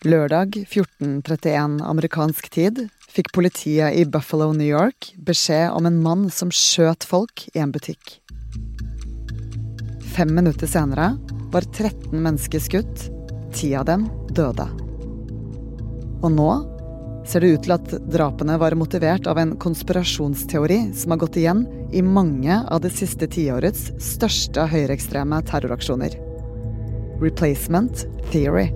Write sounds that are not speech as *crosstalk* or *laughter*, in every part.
Lørdag 14.31 amerikansk tid fikk politiet i Buffalo, New York beskjed om en mann som skjøt folk i en butikk. Fem minutter senere var 13 mennesker skutt, ti av dem døde. Og nå ser det ut til at drapene var motivert av en konspirasjonsteori som har gått igjen i mange av det siste tiårets største høyreekstreme terroraksjoner. Replacement theory.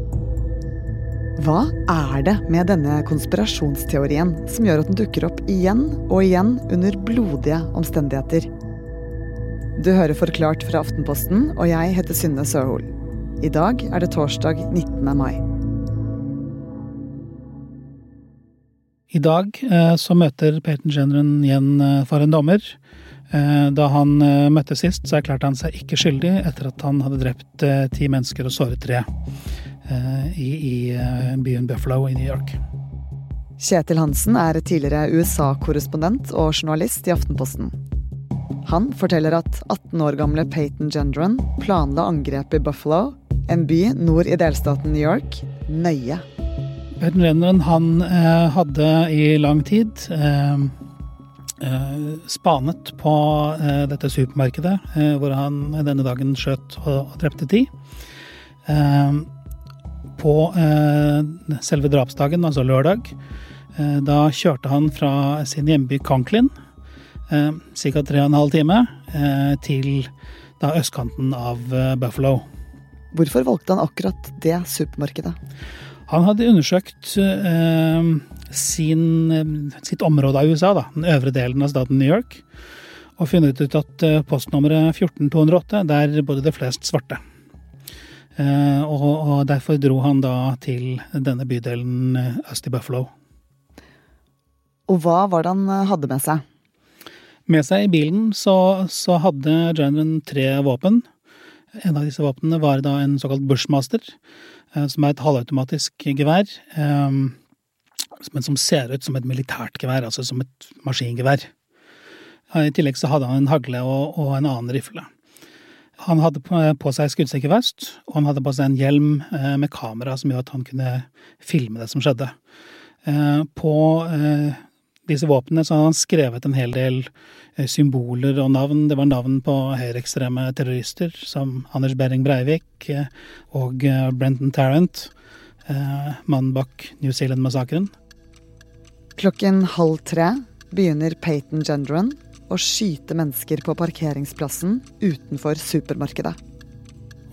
Hva er det med denne konspirasjonsteorien som gjør at den dukker opp igjen og igjen under blodige omstendigheter? Du hører Forklart fra Aftenposten, og jeg heter Synne Søhol. I dag er det torsdag 19. mai. I dag eh, så møter Peyton Jenren igjen eh, for en dommer. Eh, da han møtte sist, så erklærte han seg ikke skyldig etter at han hadde drept ti mennesker og såret tre i, i byen Buffalo i New York. Kjetil Hansen er tidligere USA-korrespondent og journalist i Aftenposten. Han forteller at 18 år gamle Peyton Gendron planla angrepet i Buffalo, en by nord i delstaten New York, nøye. Peyton Gendron han eh, hadde i lang tid eh, eh, spanet på eh, dette supermarkedet, eh, hvor han denne dagen skjøt og drepte ti. Eh, på selve drapsdagen, altså lørdag, da kjørte han fra sin hjemby Conklin eh, ca. 3 12 time eh, til da østkanten av eh, Buffalo. Hvorfor valgte han akkurat det supermarkedet? Han hadde undersøkt eh, sin, eh, sitt område av USA, da, den øvre delen av staten New York, og funnet ut at eh, postnummeret 14208, der bodde det flest svarte. Eh, og, og, derfor dro han da til denne bydelen øst i Buffalo. Og hva var det han hadde med seg? Med seg i bilen så, så hadde Janren tre våpen. En av disse våpnene var da en såkalt Bushmaster, eh, som er et halvautomatisk gevær. Eh, men som ser ut som et militært gevær, altså som et maskingevær. I tillegg så hadde han en hagle og, og en annen rifle. Han hadde på seg skuddsikker vest, og han hadde på seg en hjelm eh, med kamera som gjorde at han kunne filme det som skjedde. På disse våpnene så hadde han skrevet en hel del eh, symboler og navn. Det var navn på høyreekstreme terrorister som Anders Behring Breivik eh, og eh, Brenton Tarrant, mannen bak New Zealand-massakren. Klokken halv tre begynner Peyton Gendron å skyte mennesker på parkeringsplassen utenfor supermarkedet.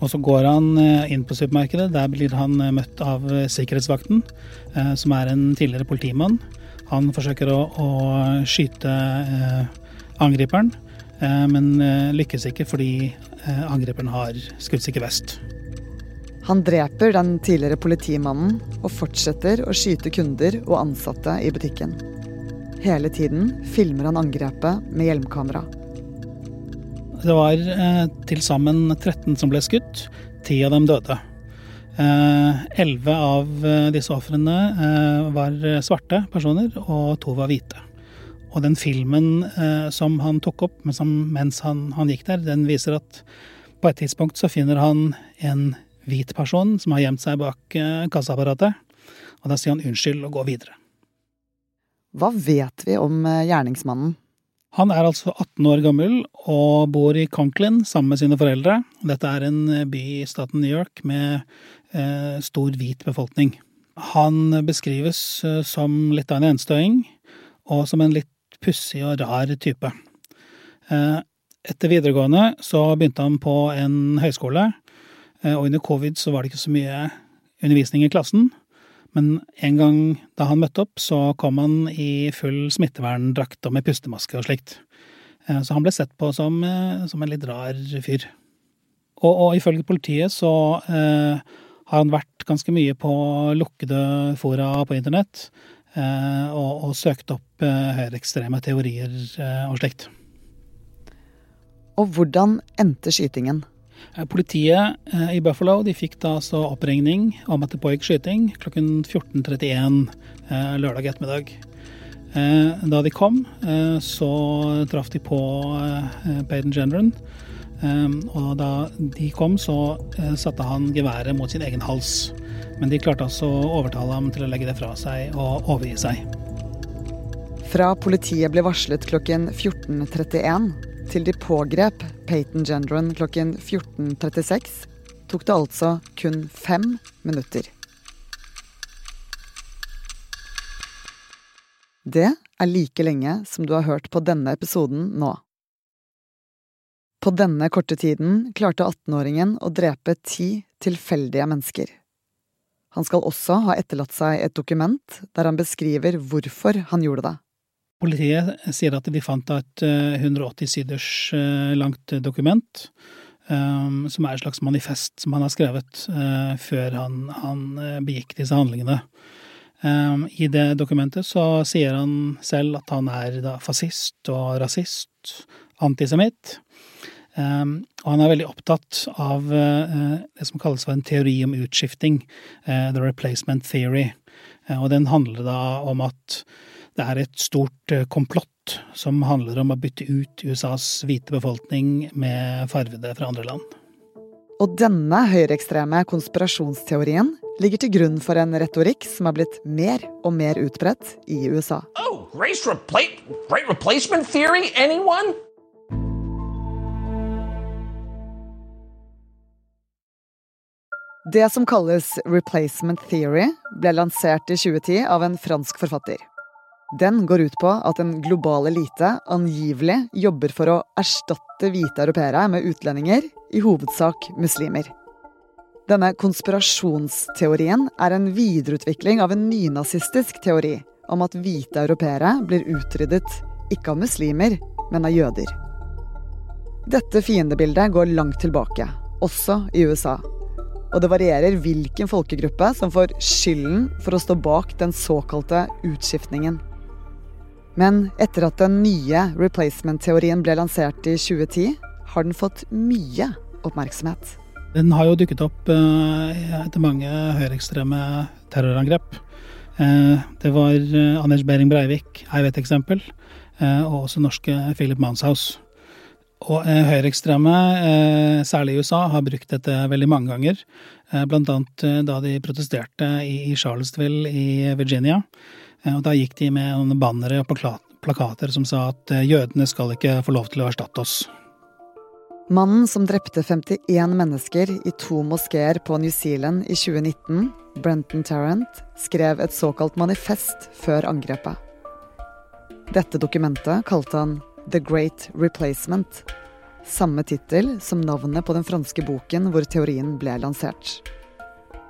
Og så går han inn på supermarkedet. Der blir han møtt av sikkerhetsvakten, som er en tidligere politimann. Han forsøker å, å skyte eh, angriperen, eh, men eh, lykkes ikke fordi eh, angriperen har skuddsikker vest. Han dreper den tidligere politimannen og fortsetter å skyte kunder og ansatte i butikken. Hele tiden filmer han angrepet med hjelmkamera. Det var eh, til sammen 13 som ble skutt. Ti av dem døde. Eh, elleve av eh, disse ofrene eh, var svarte personer, og to var hvite. Og den filmen som han tok opp mens han, han, gikk der, den viser at på et tidspunkt så finner han en hvit person som har gjemt seg bak kassaapparatet. Og da sier han unnskyld og går videre. Hva vet vi om gjerningsmannen? Han er altså 18 år gammel og bor i Conklin sammen med sine foreldre. Dette er en by i staten New York med eh, stor hvit befolkning. Han beskrives eh, som litt av en enstøing, og som en litt pussig og rar type. Eh, etter videregående så begynte han på en høyskole, eh, og under covid så var det ikke så mye undervisning i klassen. Men en gang da han møtte opp, så kom han i full smitteverndrakt og med pustemaske og slikt. Eh, så han ble sett på som, eh, som en litt rar fyr. Og, og ifølge politiet så eh, har han vært ganske mye på lukkede fora på internett eh, og, og, søkt opp eh, høyreekstreme teorier eh, og slikt. Og hvordan endte skytingen? Eh, politiet eh, i Buffalo de fikk da så oppringning om at det pågikk skyting klokken 14.31 eh, lørdag ettermiddag. Da de kom, så traff de på Payden Gendron. Og da de kom, så satte han geværet mot sin egen hals. Men de klarte altså å overtale ham til å legge det fra seg og overgi seg. Fra politiet ble varslet klokken 14.31 til de pågrep Peyton Gendron klokken 14.36, tok det altså kun fem minutter. Det er like lenge som du har hørt på denne episoden nå. På denne korte tiden klarte 18-åringen å drepe ti tilfeldige mennesker. Han skal også ha etterlatt seg et dokument der han beskriver hvorfor han gjorde det. Politiet sier at de fant et 180 eh, siders eh, langt dokument, um, som er et slags manifest som han har skrevet uh, før han, han, begikk disse handlingene. Um, I det dokumentet så sier han selv at han er fascist og rasist, antisemitt. Um, og han er veldig opptatt av det som kalles for en teori om utskifting, the replacement theory. Og den handler da om at det er et stort komplott som handler om å bytte ut USAs hvite befolkning med farvede fra andre land. Og denne høyreekstreme konspirasjonsteorien ligger til grunn for en retorikk som er blitt mer og mer utbredt i USA. Oh, race repla great replacement theory, anyone? Det som kalles replacement theory, ble lansert i 2010 av en fransk forfatter. Den går ut på at en global elite angivelig jobber for å erstatte hvite europeere med utlendinger, i hovedsak muslimer. Denne konspirasjonsteorien er en videreutvikling av en nynazistisk teori om at hvite europeere blir utryddet ikke av muslimer, men av jøder. Dette fiendebildet går langt tilbake, også i USA og det varierer hvilken folkegruppe som får skylden for å stå bak den såkalte utskiftningen. Men etter at den nye replacement-teorien ble lansert i 2010, har den fått mye oppmerksomhet. Den har jo dukket opp eh, etter mange høyreekstreme terrorangrep. Eh, det var eh, Anders Behring Breivik er vet et eksempel, og også norske Philip Manshaus. Og høyreekstreme, særlig i USA, har brukt dette veldig mange ganger. Blant annet da de protesterte i Charlottesville i Virginia. Eh, og da gikk de med noen bannere og plakater som sa at eh, jødene skal ikke få lov til å erstatte oss. Mannen som drepte 51 mennesker i to moskeer på New Zealand i 2019, Brenton Tarrant, skrev et såkalt manifest før angrepet. Dette dokumentet kalte han The Great Replacement. Samme tittel som navnet på den franske boken hvor teorien ble lansert.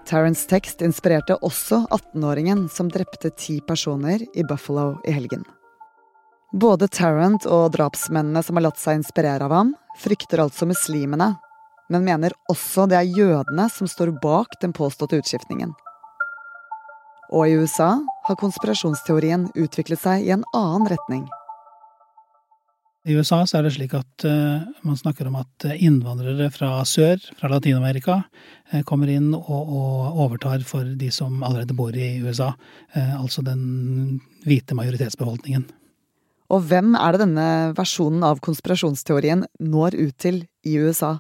Tarrants tekst inspirerte også 18-åringen som drepte ti personer i Buffalo i helgen. Både Tarrant og drapsmennene som har latt seg inspirere av ham, frykter altså muslimene, men mener også det er jødene som står bak den påståtte utskiftningen. Og i USA har konspirasjonsteorien utviklet seg i en annen retning. I USA så er det slik at uh, man snakker om at eh, innvandrere fra sør, fra Latin-Amerika, uh, kommer inn og, og, overtar for de som allerede bor i USA. Uh, altså den hvite majoritetsbefolkningen. Og hvem er det denne versjonen av konspirasjonsteorien når ut til i USA?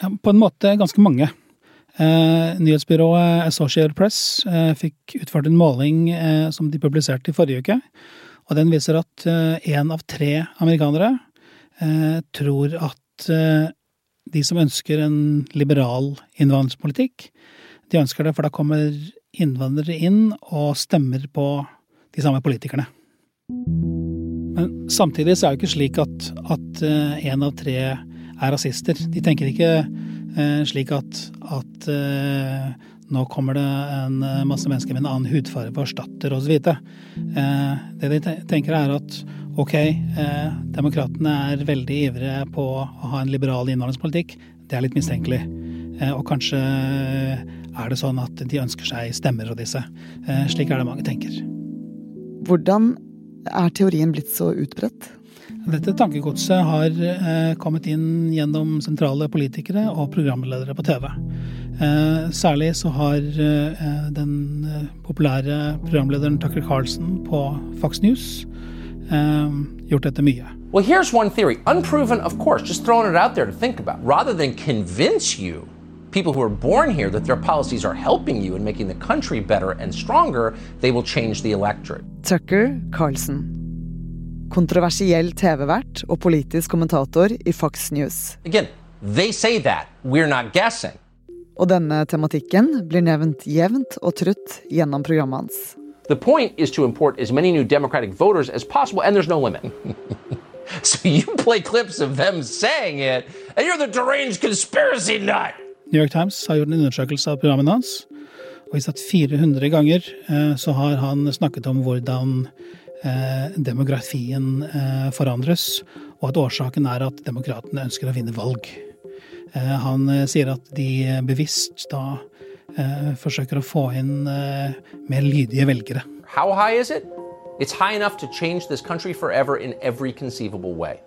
På en måte ganske mange. nyhetsbyrået Associated Press fikk utført en måling som de publiserte i forrige uke og den viser at én eh, av tre amerikanere eh, tror at eh, de som ønsker en liberal innvandringspolitikk, de ønsker det, for da kommer innvandrere inn og stemmer på de samme politikerne. Men samtidig så er det ikke slik at, at en av tre er rasister. De tenker ikke slik at, at nå kommer det en eh, masse mennesker med en annen hudfarge for erstatter osv. Eh, det de tenker er at ok, eh, demokratene er veldig ivrige på å ha en liberal innvandringspolitikk. Det er litt mistenkelig. Og kanskje er det sånn at de ønsker seg stemmer og disse. Slik er det mange tenker. Hvordan er teorien blitt så utbredt? Dette tankegodset har kommet inn gjennom sentrale politikere og programledere på TV. Eh, særlig så har eh, den eh, populære programlederen Tucker Carlson på Fox News gjort dette mye. Well, here's one theory, unproven, of course, just throwing it out there to think about. Rather than convince you people who are born here that their policies are helping you and making the country better and stronger, they will change the electorate. Tucker Carlson. Kontroversiell TV-vert og politisk kommentator i Fox News. Again, they say that. We're not guessing. Og denne tematikken blir nevnt jevnt og trutt gjennom programmet hans. The point is to import as many new Democratic voters as possible, and there's no limit. *laughs* so you play clips of them saying it, and you're the deranged conspiracy nut. New York Times har gjort en undersøkelse av programmene hans. Og i at 400 ganger eh, så har han snakket om hvordan eh, demografien eh, forandres, og at årsaken er at demokratene ønsker å vinne valg. Eh, han eh, sier at de bevisst da eh, forsøker å få inn mer lydige velgere. How high is it? It's high enough to change this country forever in every conceivable way.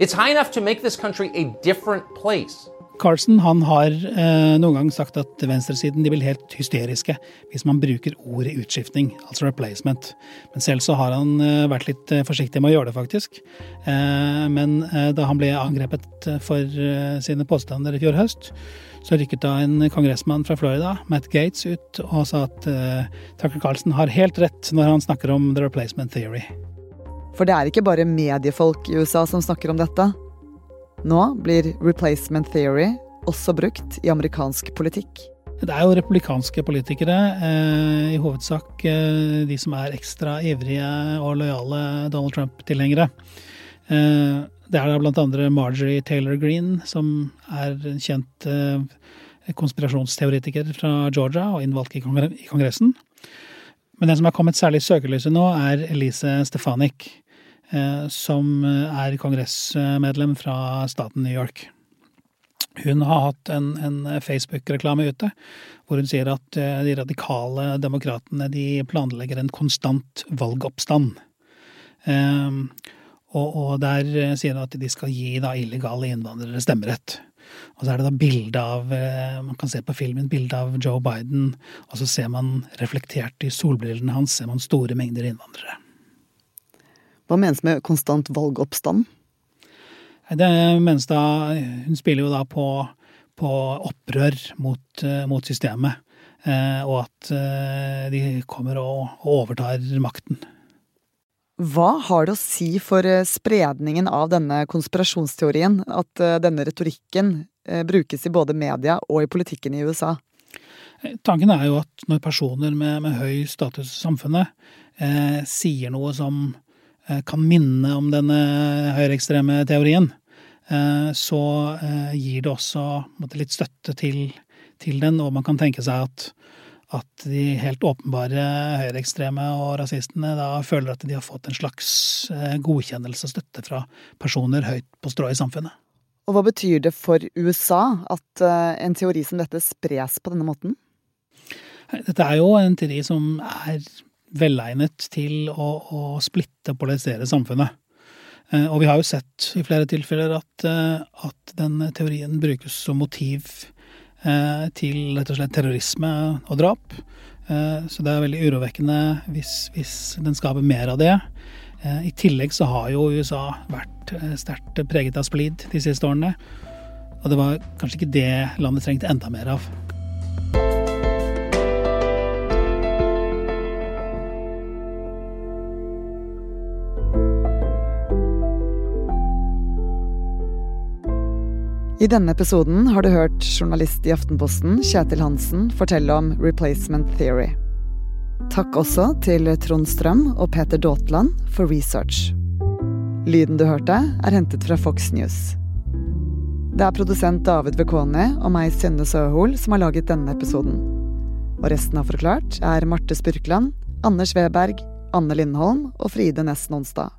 It's high enough to make this country a different place. Carlsen han har eh, noen gang sagt at venstresiden de blir helt hysteriske hvis man bruker ordet utskiftning, altså replacement. Men selv så har han eh, vært litt eh, forsiktig med å gjøre det, faktisk. Eh, men eh, da han ble angrepet for eh, sine påstander i fjor høst, så rykket da en kongressmann fra Florida, Matt Gates, ut og sa at Tucker Carlsen har helt rett når han snakker om the replacement theory. For det er ikke bare mediefolk i USA som snakker om dette. Nå blir replacement theory også brukt i amerikansk politikk. Det er jo republikanske politikere, eh, i hovedsak eh, de som er ekstra ivrige og lojale Donald Trump-tilhengere. Eh, det er da blant andre Marjorie Taylor Green, som er en kjent konspirasjonsteoretiker fra Georgia og innvalgt i, Kongressen. Men den som har kommet særlig i søkelyset nå, er Elise Stefanik. Eh, som er kongressmedlem fra staten New York. Hun har hatt en, en Facebook-reklame ute hvor hun sier at eh, de radikale demokratene de planlegger en konstant valgoppstand. Um, og, og, der sier hun at de skal gi da illegale innvandrere stemmerett. Og så er det da bilde av Man kan se på filmen bilde av Joe Biden, og så ser man reflektert i solbrillene hans ser man store mengder innvandrere. Hva menes med konstant valgoppstand? Det menes da Hun spiller jo da på, på opprør mot, eh, mot systemet. Eh, og at eh, de kommer og, og overtar makten. Hva har det å si for spredningen av denne konspirasjonsteorien at denne retorikken brukes i både media og i politikken i USA? Tanken er jo at når personer med, med høy status i samfunnet eh, sier noe som kan minne om denne høyreekstreme teorien, eh, så eh, gir det også litt støtte til, til, den, og man kan tenke seg at, at de helt åpenbare høyreekstreme og rasistene da føler at de har fått en slags godkjennelse og støtte fra personer høyt på strå i samfunnet. Og hva betyr det for USA at en teori som dette spres på denne måten? Dette er jo en teori som er velegnet til å, å splitte og polarisere samfunnet. Eh, og vi har jo sett i flere tilfeller at, eh, at den teorien brukes som motiv eh, til rett og slett terrorisme og drap. Så det er veldig urovekkende hvis, hvis den skaper mer av det. I tillegg så har jo USA vært sterkt preget av splid de siste årene. Og det var kanskje ikke det landet trengte enda mer av. I denne episoden har du hørt journalist i Aftenposten Kjetil Hansen fortelle om replacement theory. Takk også til Trond Strøm og Peter Daatland for research. Lyden du hørte, er hentet fra Fox News. Det er produsent David Vekoni og meg, Synne Søhol, som har laget denne episoden. Og resten av Forklart er Marte Spurkland, Anders Weberg, Anne Lindholm og Fride Nesten Onsdag.